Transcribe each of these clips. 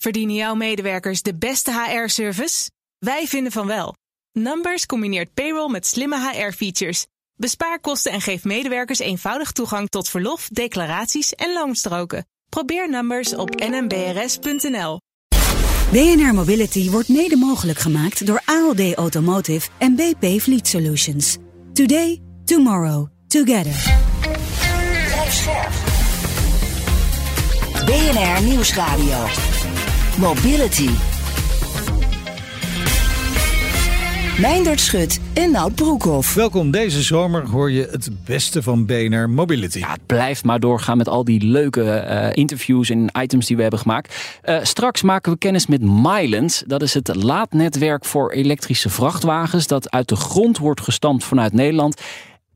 Verdienen jouw medewerkers de beste HR-service? Wij vinden van wel. Numbers combineert payroll met slimme HR-features. Bespaar kosten en geef medewerkers eenvoudig toegang tot verlof, declaraties en loonstroken. Probeer Numbers op nmbrs.nl. BNR Mobility wordt mede mogelijk gemaakt door ALD Automotive en BP Fleet Solutions. Today, tomorrow, together. BNR Nieuwsradio. Mobility. Meindert Schut en Nout Broekhoff. Welkom, deze zomer hoor je het beste van BNR Mobility. Ja, het blijft maar doorgaan met al die leuke uh, interviews en items die we hebben gemaakt. Uh, straks maken we kennis met Myland. Dat is het laadnetwerk voor elektrische vrachtwagens... dat uit de grond wordt gestampt vanuit Nederland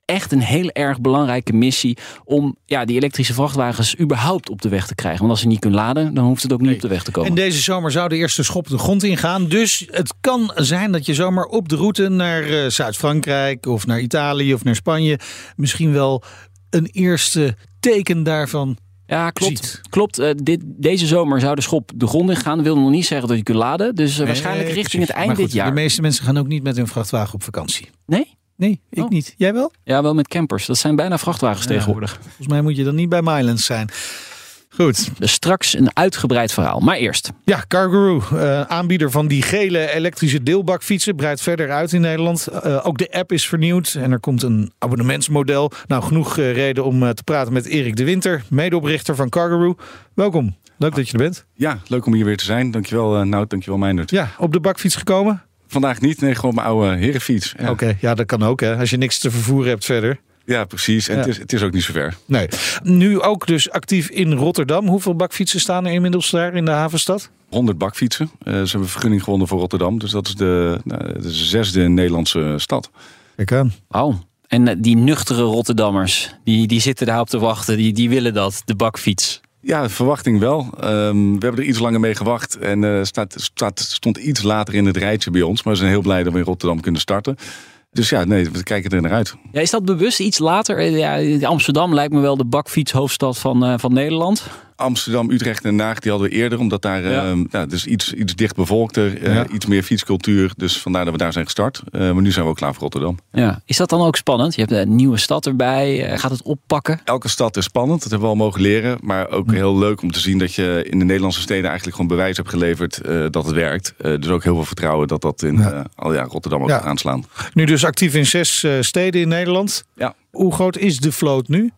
echt een heel erg belangrijke missie om ja, die elektrische vrachtwagens überhaupt op de weg te krijgen. Want als je niet kunt laden, dan hoeft het ook niet Nee. op de weg te komen. En deze zomer zou de eerste schop de grond ingaan. Dus het kan zijn dat je zomaar op de route naar eh, Zuid-Frankrijk of naar Italië of naar Spanje misschien wel een eerste teken daarvan. Ja, klopt. ziet. klopt. Eh, dit, deze zomer zou de schop de grond in gaan. Dat wil nog niet zeggen dat je kunt laden. Dus eh, waarschijnlijk richting het eind Maar goed, dit jaar. De meeste mensen gaan ook niet met hun vrachtwagen op vakantie. Nee? Nee, ik Oh. niet. Jij wel? Ja, wel met campers. Dat zijn bijna vrachtwagens Ja. tegenwoordig. Volgens mij moet je dan niet bij Mylands zijn. Goed. Dus straks een uitgebreid verhaal. Maar eerst. Ja, Cargaroo, eh, aanbieder van die gele elektrische deelbakfietsen, breidt verder uit in Nederland. Eh, ook de app is vernieuwd en er komt een abonnementsmodel. Nou, genoeg eh, reden om eh, te praten met Erik de Winter, medeoprichter van Cargaroo. Welkom, leuk dat je er bent. Ja, leuk om hier weer te zijn. Dankjewel uh, Nout, dankjewel Meindert. Ja, op de bakfiets gekomen? Vandaag niet, nee, gewoon mijn oude herenfiets. Ja, Oké, ja, dat kan ook hè, als je niks te vervoeren hebt verder. ja precies. En Ja. Het, is, het is ook niet zo ver. Nee. Nu ook dus actief in Rotterdam. Hoeveel bakfietsen staan er inmiddels daar in de havenstad? 100 bakfietsen. Eh, ze hebben vergunning gewonnen voor Rotterdam. Dus dat is de, nou, de zesde Nederlandse stad. Kijk aan. Oh. En eh, die nuchtere Rotterdammers, die, die zitten daar op te wachten. Die, die willen dat, de bakfiets. Ja, verwachting wel. Ehm, we hebben er iets langer mee gewacht. En eh staat, staat, stond iets later in het rijtje bij ons. Maar we zijn heel blij dat we in Rotterdam kunnen starten. Dus ja, nee, we kijken er naar uit. Ja, is dat bewust iets later? Eh, Ja, Amsterdam lijkt me wel de bakfietshoofdstad van, eh, van Nederland. Amsterdam, Utrecht en Den Haag, die hadden we eerder. Omdat daar Ja. ehm, ja, dus iets, iets dicht bevolkter, eh, Ja. iets meer fietscultuur. Dus vandaar dat we daar zijn gestart. Eh, maar nu zijn we ook klaar voor Rotterdam. Ja. Is dat dan ook spannend? Je hebt een nieuwe stad erbij. Eh, Gaat het oppakken? Elke stad is spannend, dat hebben we al mogen leren. Maar ook heel leuk om te zien dat je in de Nederlandse steden eigenlijk gewoon bewijs hebt geleverd eh, dat het werkt. Eh, dus ook heel veel vertrouwen dat dat in Ja. eh, al ja, Rotterdam ook Ja. gaat aanslaan. Nu dus actief in zes eh, steden in Nederland. Ja. Hoe groot is de vloot nu?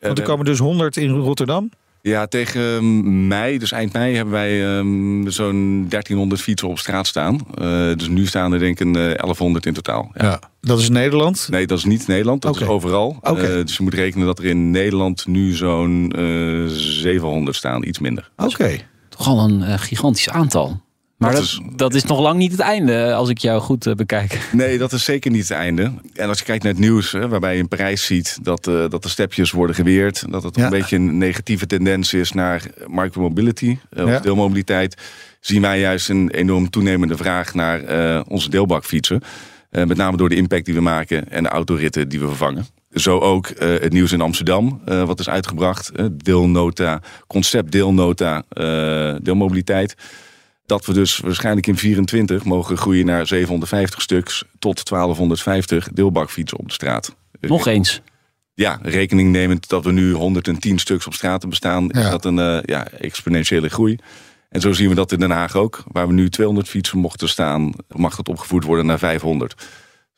Want er komen dus 100 in Rotterdam. Ja, tegen ehm, mei, dus eind mei, hebben wij ehm, zo'n 1300 fietsen op straat staan. Eh, dus nu staan er denk ik een eh, 1100 in totaal. Ja. Dat is Nederland. Nee, dat is niet Nederland, dat is overal. Oké. Eh, dus je moet rekenen dat er in Nederland nu zo'n eh 700 staan, iets minder. Oké. Toch al een eh, gigantisch aantal. Maar Dat dat, is- dat is nog lang niet het einde, eh, als ik jou goed eh, bekijk. Nee, dat is zeker niet het einde. En als je kijkt naar het nieuws, hè, waarbij je in Parijs ziet dat, eh, dat de stepjes worden geweerd. Dat het Ja. een beetje een negatieve tendens is naar micromobility, eh, Ja. of deelmobiliteit. Zien wij juist een enorm toenemende vraag naar onze deelbakfietsen. Met name door de impact die we maken en de autoritten die we vervangen. Zo ook het nieuws in Amsterdam, wat is uitgebracht. deelnota, concept deelnota, deelmobiliteit. Dat we dus waarschijnlijk in 24 mogen groeien naar 750 stuks tot 1250 deelbakfietsen op de straat. Nog eens. Ja, rekening nemend dat we nu 110 stuks op straten bestaan, Ja. is dat een eh, ja, exponentiële groei. En zo zien we dat in Den Haag ook. Waar we nu 200 fietsen mochten staan, mag dat opgevoerd worden naar 500.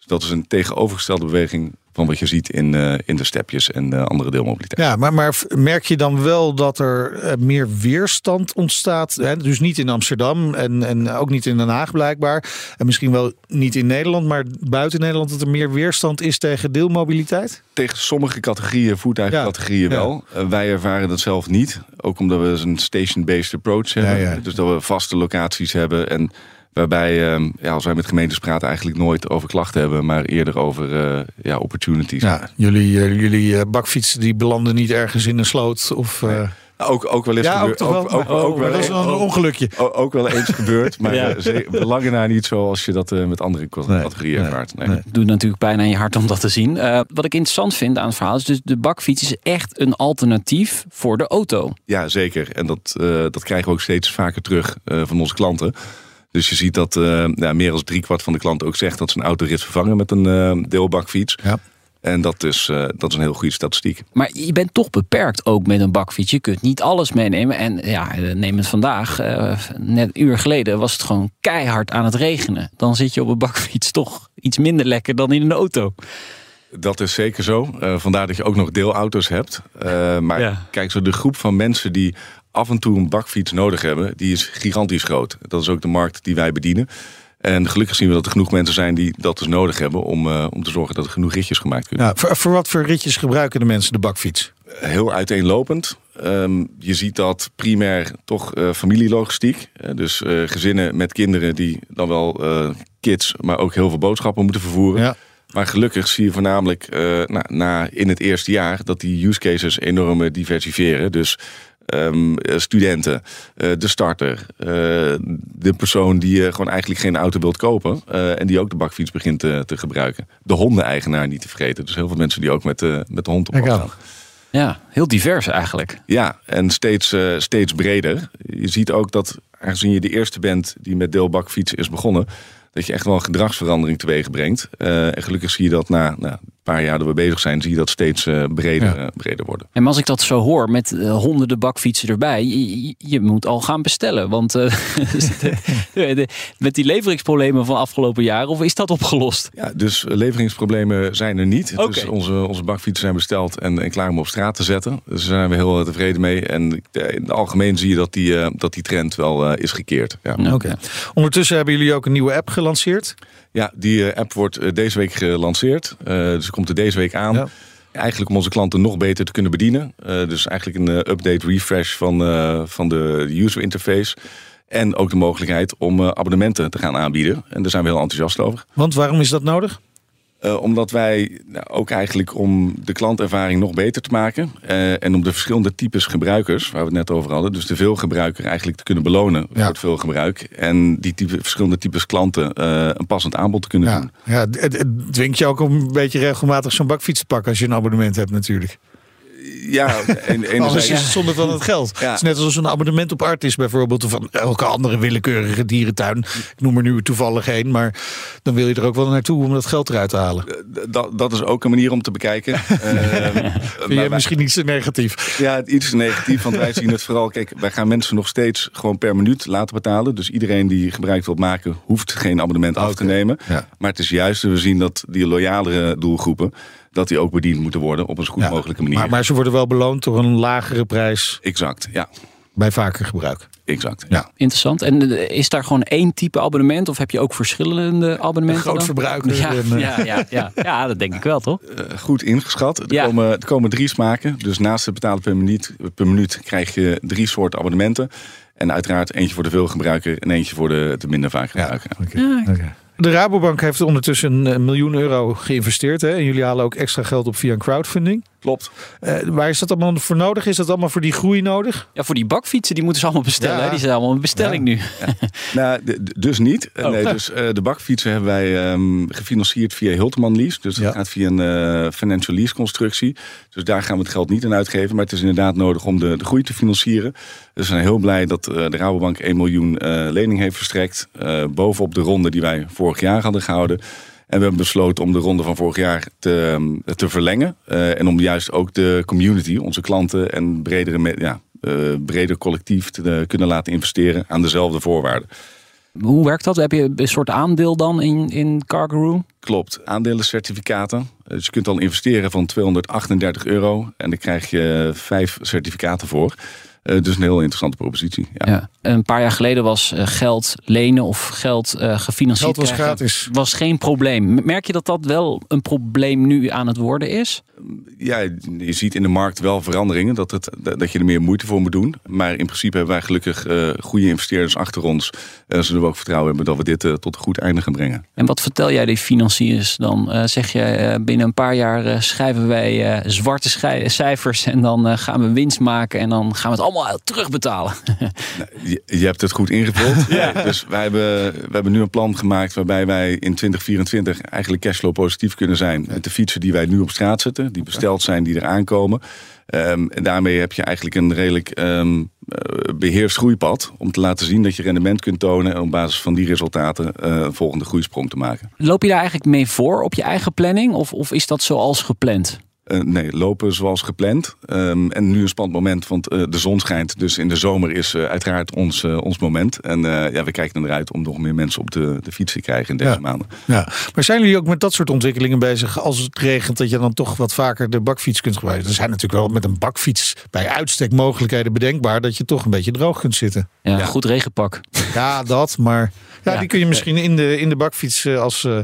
Dat is een tegenovergestelde beweging van wat je ziet in, eh, in de stepjes en eh, andere deelmobiliteit. Ja, maar, maar merk je dan wel dat er eh, meer weerstand ontstaat? Hè? Dus niet in Amsterdam en, en ook niet in Den Haag blijkbaar. En misschien wel niet in Nederland, maar buiten Nederland dat er meer weerstand is tegen deelmobiliteit? Tegen sommige categorieën, voertuigcategorieën Ja, wel. Wij ervaren dat zelf niet. Ook omdat we een station-based approach hebben. Ja. Dus dat we vaste locaties hebben. En waarbij, eh, ja, als wij met gemeentes praten, eigenlijk nooit over klachten hebben. Maar eerder over eh, ja, opportunities. Ja, jullie, eh, jullie eh, bakfietsen die belanden niet ergens in een sloot of... eh, Ook, ook wel eens Ja, ook gebeurd. toch wel. Ook, ook, wel dat is een ook- ongelukje. ook- ook wel eens gebeurd, maar Ja. ze- lange na niet zoals je dat eh, met andere categorieën Nee, ervaart. Nee. nee. doet natuurlijk pijn aan je hart om dat te zien. Eh, wat ik interessant vind aan het verhaal is dus de bakfiets is echt een alternatief voor de auto. Ja, zeker. En dat, eh, dat krijgen we ook steeds vaker terug eh, van onze klanten. Dus je ziet dat eh, ja, meer dan driekwart van de klanten ook zegt dat ze een autorit vervangen met een eh, deelbakfiets. Ja. En dat is, eh, dat is een heel goede statistiek. Maar je bent toch beperkt ook met een bakfiets. Je kunt niet alles meenemen. En ja, neem het vandaag. eh, net een uur geleden was het gewoon keihard aan het regenen. Dan zit je op een bakfiets toch iets minder lekker dan in een auto. Dat is zeker zo. Eh, vandaar dat je ook nog deelauto's hebt. Eh, maar Ja. kijk, zo de groep van mensen die af en toe een bakfiets nodig hebben, die is gigantisch groot. Dat is ook de markt die wij bedienen. En gelukkig zien we dat er genoeg mensen zijn die dat dus nodig hebben om, eh, om te zorgen dat er genoeg ritjes gemaakt kunnen Ja, voor, voor wat voor ritjes gebruiken de mensen de bakfiets? heel uiteenlopend. Ehm, je ziet dat primair toch eh, familielogistiek. eh, dus gezinnen met kinderen die dan wel kids, maar ook heel veel boodschappen moeten vervoeren. Ja. Maar gelukkig zie je voornamelijk na, na in het eerste jaar dat die use cases enorm diversifieren. Dus ehm, eh, studenten, eh, de starter, eh, de persoon die eh, gewoon eigenlijk geen auto wilt kopen eh, en die ook de bakfiets begint te, te gebruiken. De hondeneigenaar niet te vergeten. Dus heel veel mensen die ook met, eh, met de hond op pad aan. gaan. Ja, heel divers eigenlijk. Ja, en steeds, eh, steeds breder. Je ziet ook dat, aangezien je de eerste bent die met deelbakfietsen is begonnen, dat je echt wel een gedragsverandering teweeg brengt. Eh, en gelukkig zie je dat na nou, een paar jaar dat we bezig zijn, zie je dat steeds eh, breder, Ja. eh, breder worden. En als ik dat zo hoor met eh, honderden bakfietsen erbij, je, je- moet al gaan bestellen. Want eh, de- de- met die leveringsproblemen van afgelopen jaren, of is dat opgelost? Ja, dus leveringsproblemen zijn er niet. Oké. Dus onze, onze bakfietsen zijn besteld en, en klaar om op straat te zetten. Dus daar zijn we heel tevreden mee. En in het algemeen zie je dat die, eh, dat die trend wel eh, is gekeerd. Ja. Oké. Ondertussen hebben jullie ook een nieuwe app gelanceerd. Ja, die eh, app wordt eh, deze week gelanceerd. Eh, dus komt er deze week aan. Ja. Eigenlijk om onze klanten nog beter te kunnen bedienen. Dus eigenlijk een update, refresh van, van de user interface. En ook de mogelijkheid om abonnementen te gaan aanbieden. En daar zijn we heel enthousiast over. Want waarom is dat nodig? Eh, omdat wij nou, ook eigenlijk om de klantervaring nog beter te maken. eh, en om de verschillende types gebruikers, waar we het net over hadden. Dus de veelgebruiker eigenlijk te kunnen belonen Ja. voor het veelgebruik. En die type, verschillende types klanten eh, een passend aanbod te kunnen doen. Ja, het- het dwingt je ook om een beetje regelmatig zo'n bakfiets te pakken als je een abonnement hebt natuurlijk. Ja, en, Anders enerzijds, is het zonde van het geld. Ja. Het is net als een abonnement op Artis bijvoorbeeld. Of van elke andere willekeurige dierentuin. Ik noem er nu toevallig één. Maar dan wil je er ook wel naartoe om dat geld eruit te halen. dat, dat is ook een manier om te bekijken. Ehm, Vind maar je wij- misschien niet zo negatief. Ja, iets negatief, want wij zien het vooral. Kijk, wij gaan mensen nog steeds gewoon per minuut laten betalen. Dus iedereen die gebruik wil maken, hoeft geen abonnement af te nemen. Ja. Maar het is juist, we zien dat die loyalere doelgroepen, dat die ook bediend moeten worden op een zo goed Ja. mogelijke manier. Maar, maar ze worden wel beloond door een lagere prijs Exact, ja, bij vaker gebruik. exact. Ja. Interessant. En eh, is daar gewoon één type abonnement of heb je ook verschillende abonnementen? Groot dan? verbruiker Ja, en, eh, ja, ja, ja. ja, dat denk ik wel, toch? Eh, goed ingeschat. Er, Ja. komen, er komen drie smaken. Dus naast het betalen per minuut, per minuut krijg je drie soorten abonnementen. En uiteraard eentje voor de veelgebruiker en eentje voor de, de minder vaak gebruiker. Oké. Oké. De Rabobank heeft ondertussen een eh, miljoen euro geïnvesteerd. Hè? En jullie halen ook extra geld op via een crowdfunding. Klopt. Eh, waar is dat allemaal voor nodig? Is dat allemaal voor die groei nodig? Ja, voor die bakfietsen, die moeten ze allemaal bestellen. Ja. hè? Die zijn allemaal een bestelling nu. Nou, dus niet. Oh. Nee, dus eh, de bakfietsen hebben wij ehm, gefinancierd via Hilterman Lease. Dus dat Ja. gaat via een eh, financial lease constructie. Dus daar gaan we het geld niet aan uitgeven. Maar het is inderdaad nodig om de, de groei te financieren. Dus we zijn heel blij dat eh, de Rabobank 1 miljoen eh, lening heeft verstrekt. eh, bovenop de ronde die wij vorig jaar hadden gehouden. En we hebben besloten om de ronde van vorig jaar te, ehm, te verlengen. Eh, en om juist ook de community, onze klanten en bredere, ja, eh, breder collectief te eh, kunnen laten investeren aan dezelfde voorwaarden. Hoe werkt dat? Heb je een soort aandeel dan in, in Cargaroo? Klopt, aandelencertificaten. Dus je kunt al investeren van 238 euro en daar krijg je vijf certificaten voor. Uh, dus een heel interessante propositie. Ja. ja. Een paar jaar geleden was uh, geld lenen of geld uh, gefinancierd Geld was krijgen, gratis. was geen probleem. Merk je dat dat wel een probleem nu aan het worden is? Ja, je ziet in de markt wel veranderingen. Dat, het, dat je er meer moeite voor moet doen. Maar in principe hebben wij gelukkig goede investeerders achter ons. zodat we ook vertrouwen hebben dat we dit tot een goed einde gaan brengen. En wat vertel jij die financiers dan? zeg je binnen een paar jaar schrijven wij zwarte cijfers en dan gaan we winst maken en dan gaan we het allemaal terugbetalen. Je, je, hebt het goed ingevuld. ja. Dus wij hebben, we hebben nu een plan gemaakt waarbij wij in 2024 eigenlijk cashflow positief kunnen zijn. Met de fietsen die wij nu op straat zetten, die besteld zijn, die er aankomen. Um, en daarmee heb je eigenlijk een redelijk um, beheerst groeipad. Om te laten zien dat je rendement kunt tonen. En op basis van die resultaten uh, een volgende groeisprong te maken. Loop je daar eigenlijk mee voor op je eigen planning? Of, of is dat zoals gepland? Uh, nee, lopen zoals gepland. Um, en nu een spannend moment, want uh, de zon schijnt. Dus in de zomer is uh, uiteraard ons, ons moment. En ja, we kijken eruit om nog meer mensen op de, de fiets te krijgen in deze ja. maanden. Ja. Maar zijn jullie ook met dat soort ontwikkelingen bezig? Als het regent, dat je dan toch wat vaker de bakfiets kunt gebruiken? Er zijn natuurlijk wel met een bakfiets bij uitstek mogelijkheden bedenkbaar... dat je toch een beetje droog kunt zitten. Ja, ja. goed regenpak. Ja, dat, maar... Ja, ja, die kun je misschien in de, in de bakfiets als uh,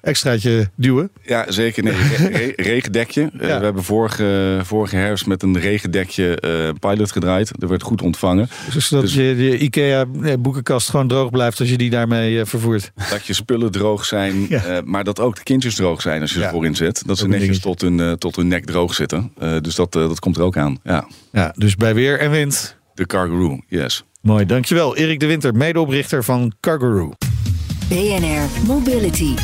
extraatje duwen. Ja, zeker. Nee, re regendekje. Ja. Uh, we hebben vorige, vorige herfst met een regendekje uh, pilot gedraaid. Dat werd goed ontvangen. Dus dat dus, je, je IKEA boekenkast gewoon droog blijft als je die daarmee vervoert. Dat je spullen droog zijn, ja. maar dat ook de kindjes droog zijn als je ze voorin zet. Dat ze netjes tot hun, tot hun nek droog zitten. dus dat, dat komt er ook aan. Ja. ja, dus bij weer en wind. De Cargaroo, yes. Mooi, dankjewel. Erik de Winter, medeoprichter van Cargaroo. BNR Mobility.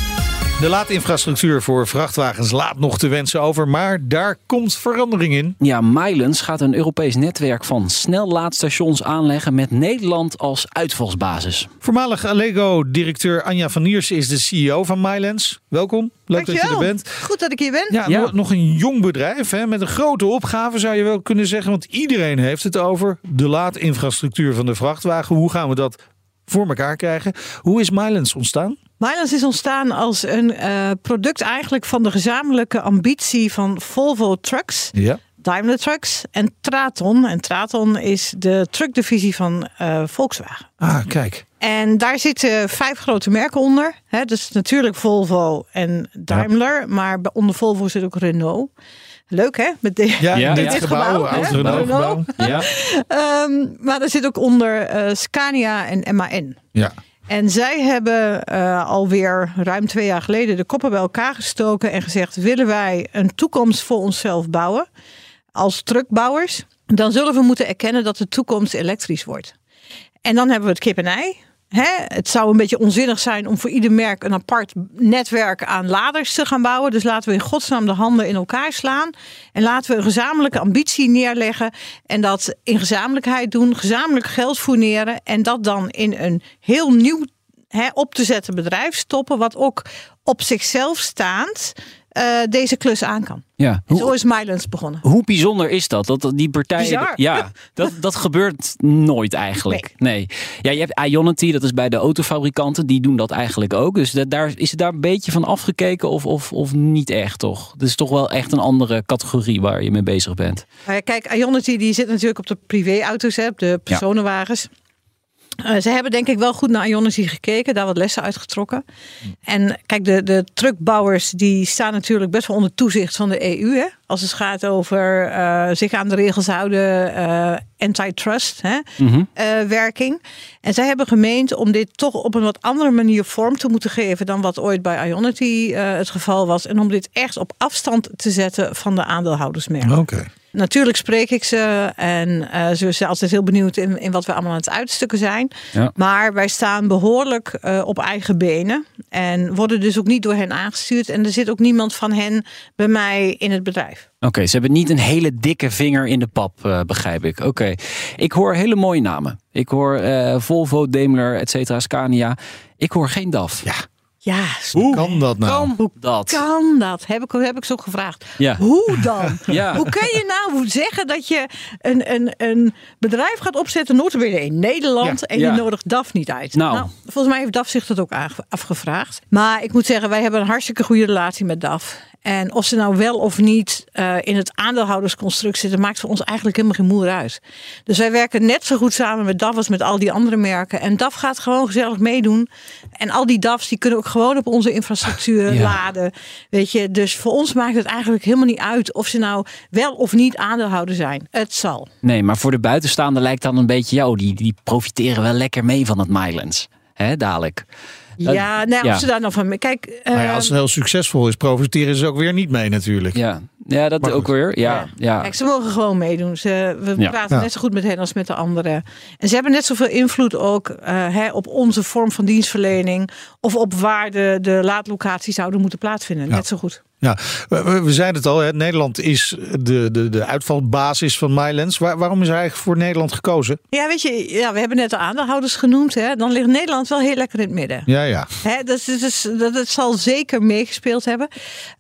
De laadinfrastructuur voor vrachtwagens laat nog te wensen over, maar daar komt verandering in. Ja, Milens gaat een Europees netwerk van snellaadstations aanleggen met Nederland als uitvalsbasis. Voormalig Allego-directeur Anja van Niersen is de CEO van Milens. Welkom, leuk Dankjewel. dat je er bent. Goed dat ik hier ben. Ja, ja. nog een jong bedrijf hè, met een grote opgave zou je wel kunnen zeggen, want iedereen heeft het over de laadinfrastructuur van de vrachtwagen. Hoe gaan we dat voor elkaar krijgen? Hoe is Milens ontstaan? Milens is ontstaan als een uh, product eigenlijk van de gezamenlijke ambitie van Volvo Trucks, ja. Daimler Trucks en Traton. En Traton is de truckdivisie van uh, Volkswagen. Ah, kijk. En daar zitten vijf grote merken onder. Hè? Dus natuurlijk Volvo en Daimler, ja. maar onder Volvo zit ook Renault. Leuk hè? Met de, ja, ja, dit, dit gebouw, Renault. Ja. um, maar er zit ook onder uh, Scania en MAN. Ja. En zij hebben uh, alweer ruim twee jaar geleden de koppen bij elkaar gestoken en gezegd: willen wij een toekomst voor onszelf bouwen als truckbouwers, dan zullen we moeten erkennen dat de toekomst elektrisch wordt. En dan hebben we het kip en ei. Hè? Het zou een beetje onzinnig zijn om voor ieder merk een apart netwerk aan laders te gaan bouwen. Dus laten we in godsnaam de handen in elkaar slaan. En laten we een gezamenlijke ambitie neerleggen. En dat in gezamenlijkheid doen, gezamenlijk geld fourneren. En dat dan in een heel nieuw hè, op te zetten bedrijf stoppen. Wat ook op zichzelf staand uh, deze klus aan kan. Ja. En zo is Milens begonnen. Hoe bijzonder is dat? Dat die partijen. Bizar. Ja, dat, dat gebeurt nooit eigenlijk. Nee. nee. Ja, je hebt Ionity, dat is bij de autofabrikanten, die doen dat eigenlijk ook. Dus dat, daar is het daar een beetje van afgekeken of, of, of niet echt, toch? Het is toch wel echt een andere categorie waar je mee bezig bent. Maar kijk, Ionity die zit natuurlijk op de privéauto's, op de personenwagens. Ja. Uh, ze hebben denk ik wel goed naar Ionity gekeken, daar wat lessen uitgetrokken. En kijk, de, de truckbouwers die staan natuurlijk best wel onder toezicht van de EU. Hè? Als het gaat over uh, zich aan de regels houden, uh, antitrust hè? Mm -hmm. werking. En zij hebben gemeend om dit toch op een wat andere manier vorm te moeten geven dan wat ooit bij Ionity het geval was. En om dit echt op afstand te zetten van de aandeelhoudersmerken. Oké. Okay. Natuurlijk spreek ik ze en uh, ze zijn altijd heel benieuwd in, in wat we allemaal aan het uitstukken zijn. Ja. Maar wij staan behoorlijk uh, op eigen benen en worden dus ook niet door hen aangestuurd. En er zit ook niemand van hen bij mij in het bedrijf. Oké, okay, ze hebben niet een hele dikke vinger in de pap, uh, begrijp ik. Oké, okay. ik hoor hele mooie namen. Ik hoor Volvo, Daimler, et cetera, Scania. Ik hoor geen DAF. Ja. Ja, hoe kan dat nou? Kan, hoe dat? kan dat? Heb ik, heb ik zo gevraagd. Ja. Hoe dan? ja. Hoe kun je nou zeggen dat je een, een, een bedrijf gaat opzetten, notabene in Nederland, ja. en je nodigt DAF niet uit? Nou. volgens mij heeft DAF zich dat ook afgevraagd. Maar ik moet zeggen, wij hebben een hartstikke goede relatie met DAF. En of ze nou wel of niet uh, in het aandeelhoudersconstruct zitten, maakt voor ons eigenlijk helemaal geen moer uit. Dus wij werken net zo goed samen met DAF als met al die andere merken. En DAF gaat gewoon gezellig meedoen. En al die DAF's die kunnen ook gewoon op onze infrastructuur ja. laden. Weet je, dus voor ons maakt het eigenlijk helemaal niet uit of ze nou wel of niet aandeelhouder zijn. Het zal. Nee, maar voor de buitenstaander lijkt dan een beetje, jou, die, die profiteren wel lekker mee van het Mylands. Hè, dadelijk. Ja, nou, ja. als ze daar nog van. Kijk, uh, ja, als het heel succesvol is, profiteren ze ook weer niet mee, natuurlijk. Ja, ja dat ook weer. Ja, ja. Kijk, ze mogen gewoon meedoen. Ze, we praten net zo goed met hen als met de anderen. En ze hebben net zoveel invloed ook uh, hè, op onze vorm van dienstverlening. Of op waar de, de laadlocaties zouden moeten plaatsvinden. Net zo goed. Ja, we, we zeiden het al, hè, Nederland is de, de, de uitvalbasis van Mylands. Waar, waarom is hij eigenlijk voor Nederland gekozen? Ja, weet je, ja, we hebben net de aandeelhouders genoemd. Hè. Dan ligt Nederland wel heel lekker in het midden. Ja, ja. Hè, dat, is, dat, dat zal zeker meegespeeld hebben.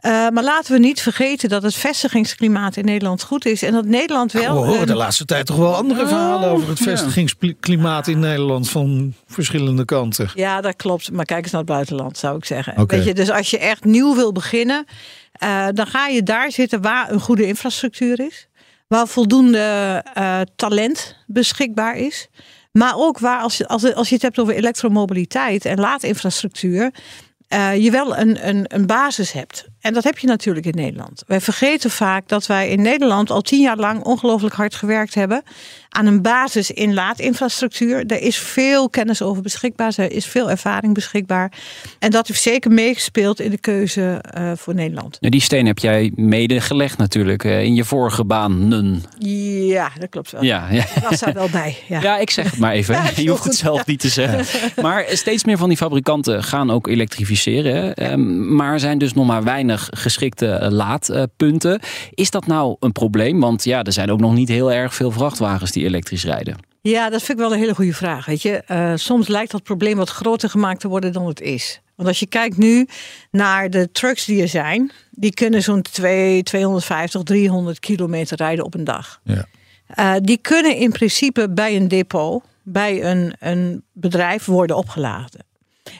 Uh, maar laten we niet vergeten dat het vestigingsklimaat in Nederland goed is. En dat Nederland wel... we horen de laatste tijd toch wel andere verhalen over het vestigingsklimaat in Nederland van verschillende kanten. Ja, dat klopt. Maar kijk eens naar het buitenland, zou ik zeggen. Okay. Weet je, dus als je echt nieuw wil beginnen... Uh, dan ga je daar zitten waar een goede infrastructuur is. Waar voldoende uh, talent beschikbaar is. Maar ook waar, als je, als, als je het hebt over elektromobiliteit en laadinfrastructuur. Uh, je wel een, een, een basis hebt. En dat heb je natuurlijk in Nederland. Wij vergeten vaak dat wij in Nederland al tien jaar lang ongelooflijk hard gewerkt hebben aan een basis in laadinfrastructuur. Er is veel kennis over beschikbaar, er is veel ervaring beschikbaar. En dat heeft zeker meegespeeld in de keuze uh, voor Nederland. Ja, die steen heb jij mede gelegd natuurlijk uh, in je vorige baan. Ja, dat klopt wel. Ja, ja. Was daar wel bij. Ja. ja, ik zeg het maar even. Ja, je hoeft het zelf niet te zeggen. Maar steeds meer van die fabrikanten gaan ook elektrificeren. Um, maar zijn dus nog maar weinig geschikte laadpunten. Is dat nou een probleem? Want ja, er zijn ook nog niet heel erg veel vrachtwagens die elektrisch rijden. Ja, dat vind ik wel een hele goede vraag. Weet je, uh, soms lijkt dat probleem wat groter gemaakt te worden dan het is. Want als je kijkt nu naar de trucks die er zijn, die kunnen zo'n 250, 300 kilometer rijden op een dag. Ja. Uh, die kunnen in principe bij een depot, bij een, een bedrijf worden opgeladen.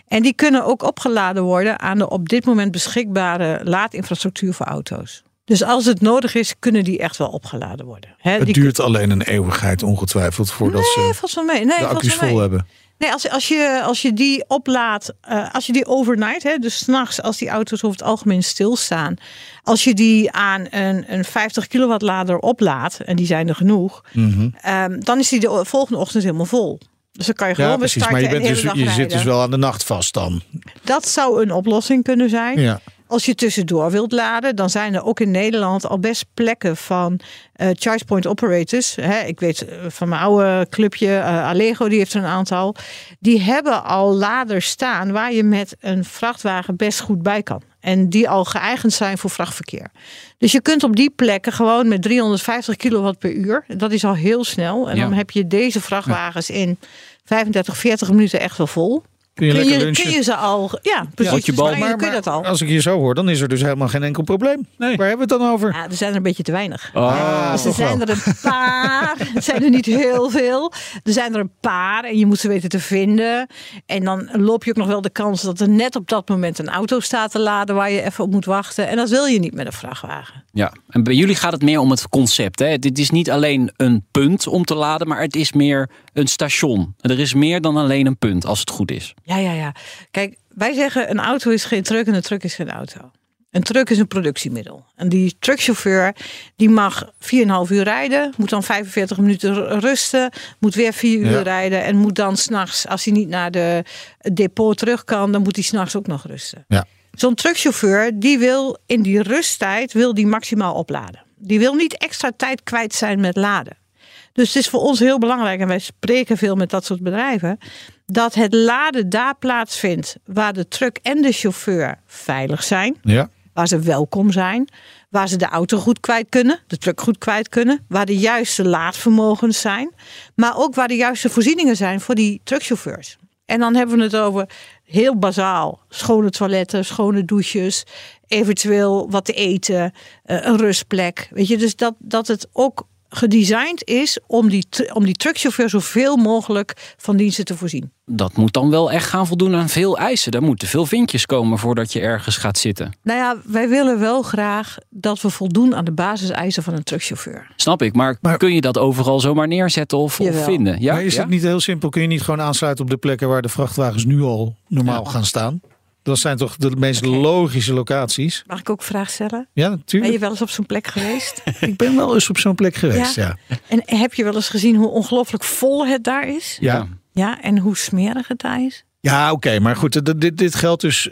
En die kunnen ook opgeladen worden aan de op dit moment beschikbare laadinfrastructuur voor auto's. Dus als het nodig is, kunnen die echt wel opgeladen worden. He, het duurt alleen een eeuwigheid ongetwijfeld voordat nee, ze van mee. Nee, de accu's vol hebben. Nee, als, als, je, als je die oplaadt, uh, als je die overnight, hè, dus s'nachts als die auto's over het algemeen stilstaan. Als je die aan een, een 50 kilowatt lader oplaadt, en die zijn er genoeg. Mm -hmm. um, dan is die de volgende ochtend helemaal vol. Dus dan kan je gewoon ja, precies, maar je, bent dus, je zit dus wel aan de nacht vast dan. Dat zou een oplossing kunnen zijn. Ja. Als je tussendoor wilt laden, dan zijn er ook in Nederland al best plekken van uh, charge point operators. Hè, ik weet eh, van mijn oude clubje, uh, Allego, die heeft er een aantal. Die hebben al laders staan waar je met een vrachtwagen best goed bij kan. En die al geëigend zijn voor vrachtverkeer. Dus je kunt op die plekken gewoon met 350 kilowatt per uur. Dat is al heel snel. En ja. dan heb je deze vrachtwagens in 35, 40 minuten echt wel vol. Kun je, kun lekker je, lunchen? kun je ze al, ja, precies. je bal. Maar, Maar, kun je dat al. als ik je zo hoor, dan is er dus helemaal geen enkel probleem. Nee. Waar hebben we het dan over? Ja, er zijn er een beetje te weinig. Ah, dus er toch zijn wel. er een paar. Het zijn er niet heel veel. Er zijn er een paar en je moet ze weten te vinden. En dan loop je ook nog wel de kans dat er net op dat moment een auto staat te laden waar je even op moet wachten. En dat wil je niet met een vrachtwagen. Ja, en bij jullie gaat het meer om het concept. Hè? Dit is niet alleen een punt om te laden, maar het is meer een station. Er is meer dan alleen een punt, als het goed is. Ja, ja, ja. Kijk, wij zeggen een auto is geen truck en een truck is geen auto. Een truck is een productiemiddel. En die truckchauffeur die mag 4,5 uur rijden, moet dan 45 minuten rusten, moet weer 4 uur Ja. rijden en moet dan s'nachts, als hij niet naar de het depot terug kan, dan moet hij s'nachts ook nog rusten. Ja. Zo'n truckchauffeur die wil in die rusttijd wil die maximaal opladen. Die wil niet extra tijd kwijt zijn met laden. Dus het is voor ons heel belangrijk, en wij spreken veel met dat soort bedrijven, dat het laden daar plaatsvindt waar de truck en de chauffeur veilig zijn, Ja. waar ze welkom zijn, waar ze de auto goed kwijt kunnen, de truck goed kwijt kunnen, waar de juiste laadvermogens zijn, maar ook waar de juiste voorzieningen zijn voor die truckchauffeurs. En dan hebben we het over heel bazaal: schone toiletten, schone douches, eventueel wat te eten, eh, een rustplek. Weet je, dus dat, dat het ook gedesigned is om die, om die truckchauffeur zoveel mogelijk van diensten te voorzien. Dat moet dan wel echt gaan voldoen aan veel eisen. Er moeten veel vinkjes komen voordat je ergens gaat zitten. Nou ja, wij willen wel graag dat we voldoen aan de basiseisen van een truckchauffeur. Snap ik, maar, Maar- kun je dat overal zomaar neerzetten of, vinden? Ja? maar is Ja? het niet heel simpel? Kun je niet gewoon aansluiten op de plekken waar de vrachtwagens nu al normaal Ja. gaan staan? Dat zijn toch de meest logische locaties? Mag ik ook een vraag stellen? Ja, Ben natuurlijk. je wel eens op zo'n plek geweest? Ik ben wel eens op zo'n plek geweest, ja. En heb je wel eens gezien hoe ongelooflijk vol het daar is? Ja, Ja, en hoe smerig het daar is? ja oké. maar goed, dit, dit, dit geldt dus...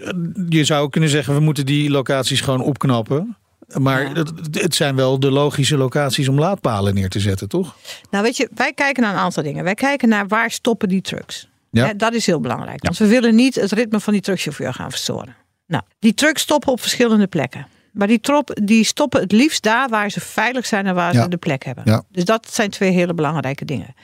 Je zou kunnen zeggen, we moeten die locaties gewoon opknappen. Maar Ja. het, het zijn wel de logische locaties om laadpalen neer te zetten, toch? Nou, weet je, wij kijken naar een aantal dingen. Wij kijken naar waar stoppen die trucks. Ja. Dat is heel belangrijk. Want we willen niet het ritme van die truckchauffeur gaan verstoren. Nou, die trucks stoppen op verschillende plekken. Maar die, trop, die stoppen het liefst daar waar ze veilig zijn en waar Ja. ze de plek hebben. Ja. Dus dat zijn twee hele belangrijke dingen.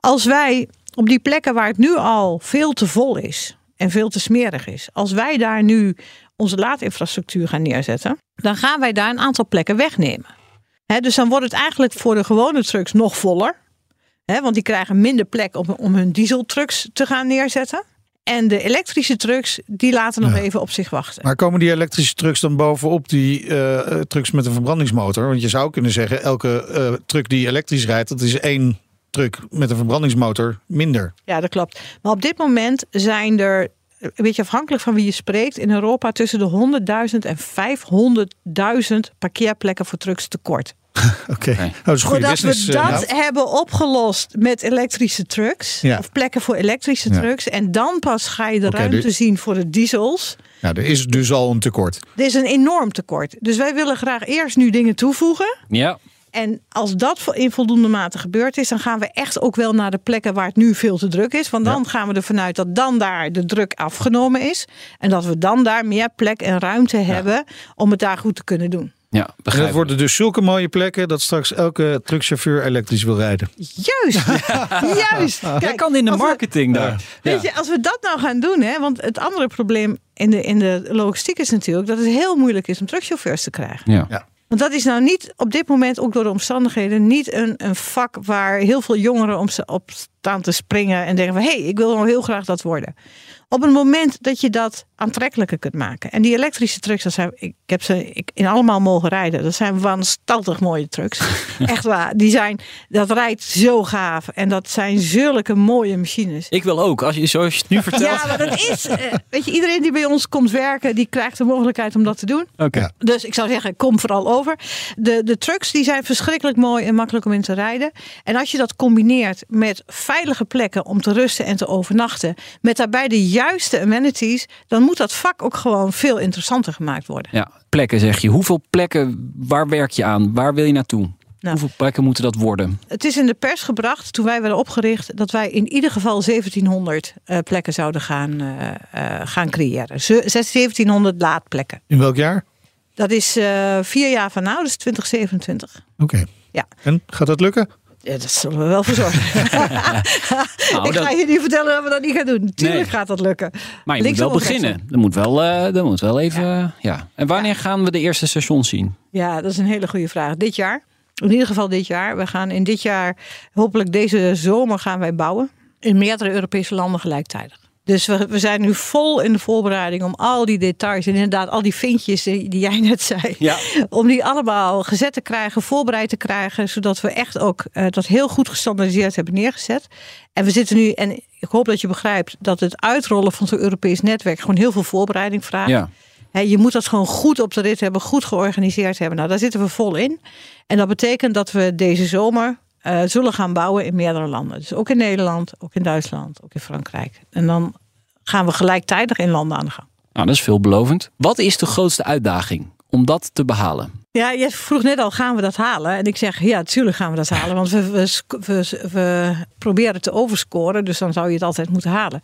Als wij op die plekken waar het nu al veel te vol is en veel te smerig is, als wij daar nu onze laadinfrastructuur gaan neerzetten, dan gaan wij daar een aantal plekken wegnemen. Hè, dus dan wordt het eigenlijk voor de gewone trucks nog voller. Hè, want die krijgen minder plek om, om hun dieseltrucks te gaan neerzetten. En de elektrische trucks, die laten nog Ja. even op zich wachten. Maar komen die elektrische trucks dan bovenop die eh, trucks met een verbrandingsmotor? Want je zou kunnen zeggen, elke eh, truck die elektrisch rijdt, dat is één truck met een verbrandingsmotor minder. Ja, dat klopt. Maar op dit moment zijn er, een beetje afhankelijk van wie je spreekt, in Europa tussen de 100.000 en 500.000 parkeerplekken voor trucks tekort. Oké, Voordat business. we eh, dat nou. hebben opgelost met elektrische trucks, Ja. of plekken voor elektrische Ja. trucks, en dan pas ga je de ruimte dus- zien voor de diesels. Ja, er is dus al een tekort. Er is een enorm tekort. Dus wij willen graag eerst nu dingen toevoegen. Ja, En als dat in voldoende mate gebeurd is, dan gaan we echt ook wel naar de plekken waar het nu veel te druk is. Want dan gaan we ervan uit dat dan daar de druk afgenomen is. En dat we dan daar meer plek en ruimte hebben om het daar goed te kunnen doen. ja begrijp dat worden dus zulke mooie plekken dat straks elke truckchauffeur elektrisch wil rijden. Juist, juist. Jij Kijk, kan in de we- marketing daar. Weet je, als we dat nou gaan doen, hè, want het andere probleem in de, in de logistiek is natuurlijk dat het heel moeilijk is om truckchauffeurs te krijgen. Ja. Ja. Want dat is nou niet op dit moment, ook door de omstandigheden, niet een, een vak waar heel veel jongeren om ze op staan te springen en denken van hé, hey, ik wil nou heel graag dat worden. Op het moment dat je dat aantrekkelijker kunt maken. En die elektrische trucks, dat zijn, ik heb ze ik, in allemaal mogen rijden. Dat zijn wanstaltig mooie trucks. Echt waar. Die zijn, dat rijdt zo gaaf. En dat zijn zulke mooie machines. Ik wil ook, als je, zoals je het nu vertelt. Ja, maar dat is. eh, weet je, iedereen die bij ons komt werken, die krijgt de mogelijkheid om dat te doen. Oké. Dus ik zou zeggen, kom vooral over. De, de trucks die zijn verschrikkelijk mooi en makkelijk om in te rijden. En als je dat combineert met veilige plekken om te rusten en te overnachten, met daarbij de juiste amenities, dan moet dat vak ook gewoon veel interessanter gemaakt worden. Ja, plekken zeg je. Hoeveel plekken, waar werk je aan? Waar wil je naartoe? Nou. Hoeveel plekken moeten dat worden? Het is in de pers gebracht toen wij werden opgericht dat wij in ieder geval 1700 eh, plekken zouden gaan, eh, eh, gaan creëren. Ze- 1700 laadplekken. In welk jaar? Dat is eh, vier jaar van nou, dus 2027. Oké. Ja. En gaat dat lukken? Ja, dat zullen we wel voor zorgen. Nou, ik dat- ga je niet vertellen dat we dat niet gaan doen. Tuurlijk Nee. gaat dat lukken. Maar je Links moet wel beginnen. Er moet wel, eh, er moet wel even. Ja. En wanneer gaan we de eerste stations zien? Ja, dat is een hele goede vraag. Dit jaar. In ieder geval dit jaar. We gaan in dit jaar, hopelijk deze zomer gaan wij bouwen. In meerdere Europese landen gelijktijdig. Dus we, we zijn nu vol in de voorbereiding om al die details en inderdaad al die vinkjes die, die jij net zei. Ja. Om die allemaal gezet te krijgen, voorbereid te krijgen. Zodat we echt ook eh, dat heel goed gestandardiseerd hebben neergezet. En we zitten nu, en ik hoop dat je begrijpt dat het uitrollen van zo'n Europees netwerk gewoon heel veel voorbereiding vraagt. Ja. Je moet dat gewoon goed op de rit hebben, goed georganiseerd hebben. Nou, daar zitten we vol in. En dat betekent dat we deze zomer eh, zullen gaan bouwen in meerdere landen. Dus ook in Nederland, ook in Duitsland, ook in Frankrijk. En dan gaan we gelijktijdig in landen aan de gang. Nou, dat is veelbelovend. Wat is de grootste uitdaging om dat te behalen? Ja, je vroeg net al, gaan we dat halen? En ik zeg, ja, natuurlijk gaan we dat halen. Want we, we, we, we proberen te overscoren. Dus dan zou je het altijd moeten halen.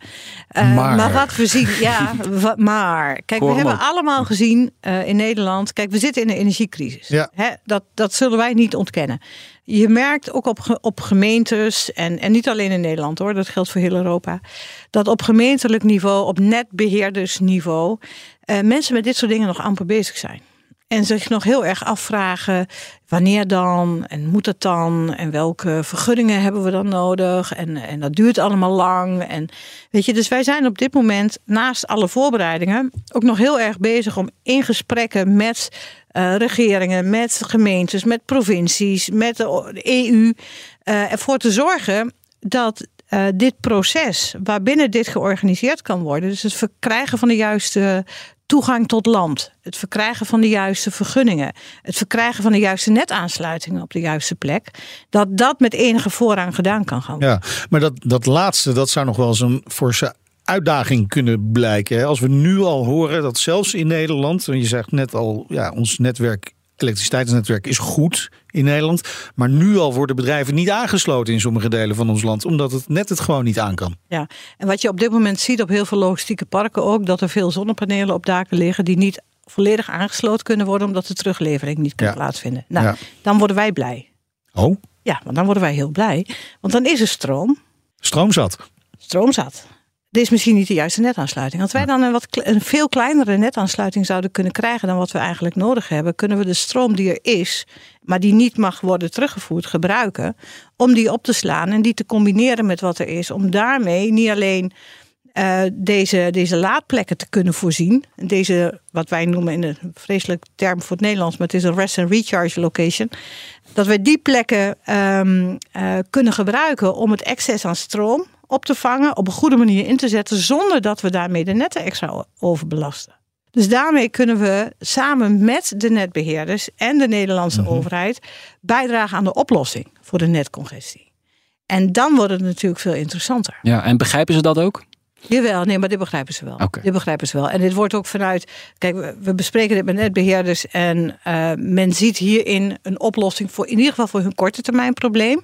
Eh, Maar. maar wat we zien, ja, maar. Kijk, we hebben allemaal gezien eh, in Nederland. Kijk, we zitten in een energiecrisis. Ja. Hè, dat, dat zullen wij niet ontkennen. Je merkt ook op, op gemeentes, en, en niet alleen in Nederland hoor, dat geldt voor heel Europa. Dat op gemeentelijk niveau, op netbeheerdersniveau, eh, mensen met dit soort dingen nog amper bezig zijn. En zich nog heel erg afvragen: wanneer dan? En moet het dan? En welke vergunningen hebben we dan nodig? En, en dat duurt allemaal lang. En weet je, dus wij zijn op dit moment, naast alle voorbereidingen, ook nog heel erg bezig om in gesprekken met uh, regeringen, met gemeentes, met provincies, met de EU, uh, ervoor te zorgen dat uh, dit proces waarbinnen dit georganiseerd kan worden, dus het verkrijgen van de juiste toegang tot land, het verkrijgen van de juiste vergunningen, het verkrijgen van de juiste netaansluitingen op de juiste plek, dat dat met enige voorrang gedaan kan gaan Ja, maar dat, dat laatste, dat zou nog wel eens een forse uitdaging kunnen blijken. Als we nu al horen dat zelfs in Nederland, je zegt net al, ja, ons netwerk elektriciteitsnetwerk is goed in Nederland. Maar nu al worden bedrijven niet aangesloten in sommige delen van ons land. Omdat het net het gewoon niet aan kan. Ja, en wat je op dit moment ziet op heel veel logistieke parken ook. Dat er veel zonnepanelen op daken liggen die niet volledig aangesloten kunnen worden. Omdat de teruglevering niet kan plaatsvinden. Nou, ja. dan worden wij blij. Oh? Ja, want dan worden wij heel blij. Want dan is er stroom. Stroom zat. Stroom zat dit is misschien niet de juiste netaansluiting. Als wij dan een, wat, een veel kleinere netaansluiting zouden kunnen krijgen dan wat we eigenlijk nodig hebben, kunnen we de stroom die er is, maar die niet mag worden teruggevoerd, gebruiken om die op te slaan en die te combineren met wat er is. Om daarmee niet alleen uh, deze, deze laadplekken te kunnen voorzien. Deze, wat wij noemen in een vreselijk term voor het Nederlands, maar het is een rest and recharge location. Dat we die plekken um, uh, kunnen gebruiken om het excess aan stroom op te vangen, op een goede manier in te zetten, zonder dat we daarmee de netten extra overbelasten. Dus daarmee kunnen we samen met de netbeheerders en de Nederlandse mhm. overheid bijdragen aan de oplossing voor de netcongestie. En dan wordt het natuurlijk veel interessanter. Ja, en begrijpen ze dat ook? Jawel, nee, maar dit begrijpen ze wel. Okay. Dit begrijpen ze wel. En dit wordt ook vanuit. Kijk, we bespreken dit met netbeheerders. En uh, men ziet hierin een oplossing voor in ieder geval voor hun korte termijn probleem.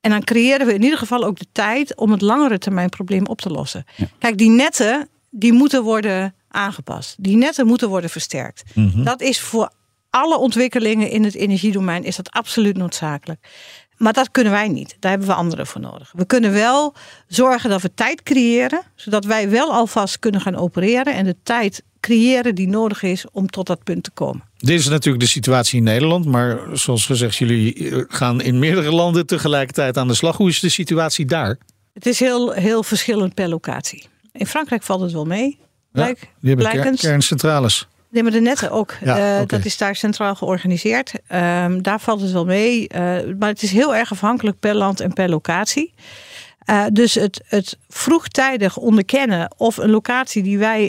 En dan creëren we in ieder geval ook de tijd om het langere termijn probleem op te lossen. Kijk, die netten die moeten worden aangepast. Die netten moeten worden versterkt. Mhm. Dat is voor alle ontwikkelingen in het energiedomein is dat absoluut noodzakelijk. Maar dat kunnen wij niet. Daar hebben we anderen voor nodig. We kunnen wel zorgen dat we tijd creëren, zodat wij wel alvast kunnen gaan opereren en de tijd creëren die nodig is om tot dat punt te komen. Dit is natuurlijk de situatie in Nederland, maar zoals gezegd, jullie gaan in meerdere landen tegelijkertijd aan de slag. Hoe is de situatie daar? Het is heel, heel verschillend per locatie. In Frankrijk valt het wel mee. Blijk, ja, die hebben kerncentrales. Nee, maar de netten ook. Ja, uh, Dat is daar centraal georganiseerd. Um, daar valt het wel mee. Uh, maar het is heel erg afhankelijk per land en per locatie. Uh, dus het, het vroegtijdig onderkennen of een locatie die wij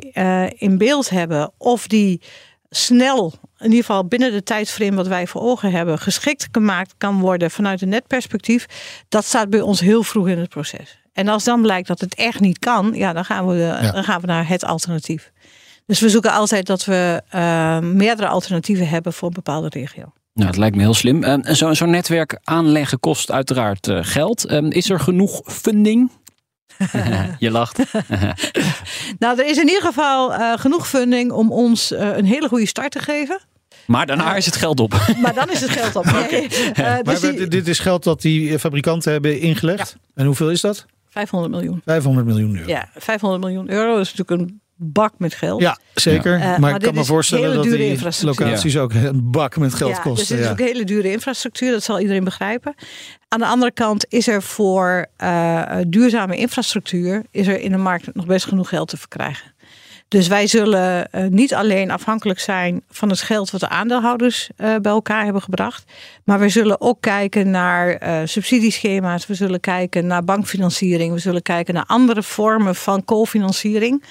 in beeld hebben, of die snel, in ieder geval binnen de tijdsframe wat wij voor ogen hebben, geschikt gemaakt kan worden vanuit een netperspectief, dat staat bij ons heel vroeg in het proces. En als dan blijkt dat het echt niet kan, ja, dan gaan we, ja. dan gaan we naar het alternatief. Dus we zoeken altijd dat we uh, meerdere alternatieven hebben voor een bepaalde regio. Nou, het lijkt me heel slim. Uh, Zo'n zo netwerk aanleggen kost uiteraard uh, geld. Uh, is er genoeg funding? Je lacht. nou, er is in ieder geval genoeg funding om ons een hele goede start te geven. Maar daarna is het geld op. Maar dan is het geld op. Nee. maar dus dit is geld dat die fabrikanten hebben ingelegd. En hoeveel is dat? 500 miljoen. 500 miljoen euro. Ja, 500 miljoen euro is natuurlijk een bak met geld. Ja, zeker. Uh, maar, ik kan me voorstellen dat die locaties ook een bak met geld ja, kosten. Dus het is ook hele dure infrastructuur, dat zal iedereen begrijpen. Aan de andere kant is er voor uh, duurzame infrastructuur is er in de markt nog best genoeg geld te verkrijgen. Dus wij zullen uh, niet alleen afhankelijk zijn van het geld wat de aandeelhouders uh, bij elkaar hebben gebracht. Maar we zullen ook kijken naar uh, subsidieschema's. We zullen kijken naar bankfinanciering. We zullen kijken naar andere vormen van cofinanciering.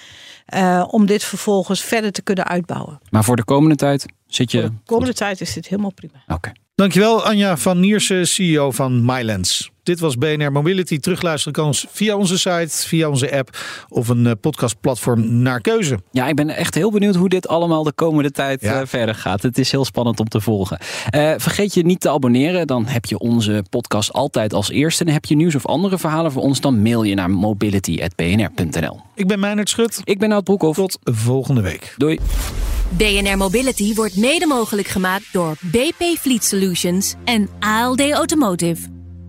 Uh, om dit vervolgens verder te kunnen uitbouwen. Maar voor de komende tijd zit je. Voor de komende tijd is dit helemaal prima. Oké. Okay. Dankjewel Anja van Niersen, CEO van Mylands. Dit was BNR Mobility. Terugluisteren kan via onze site, via onze app of een eh, podcastplatform naar keuze. Ja, ik ben echt heel benieuwd hoe dit allemaal de komende tijd ja. uh, verder gaat. Het is heel spannend om te volgen. Uh, vergeet je niet te abonneren. Dan heb je onze podcast altijd als eerste. En heb je nieuws of andere verhalen voor ons, dan mail je naar mobility.bnr.nl. Ik ben Meijnerd Schut. Ik ben Oud Broekhoff. Tot volgende week. Doei. BNR Mobility wordt mede mogelijk gemaakt door BP Fleet Solutions en ALD Automotive.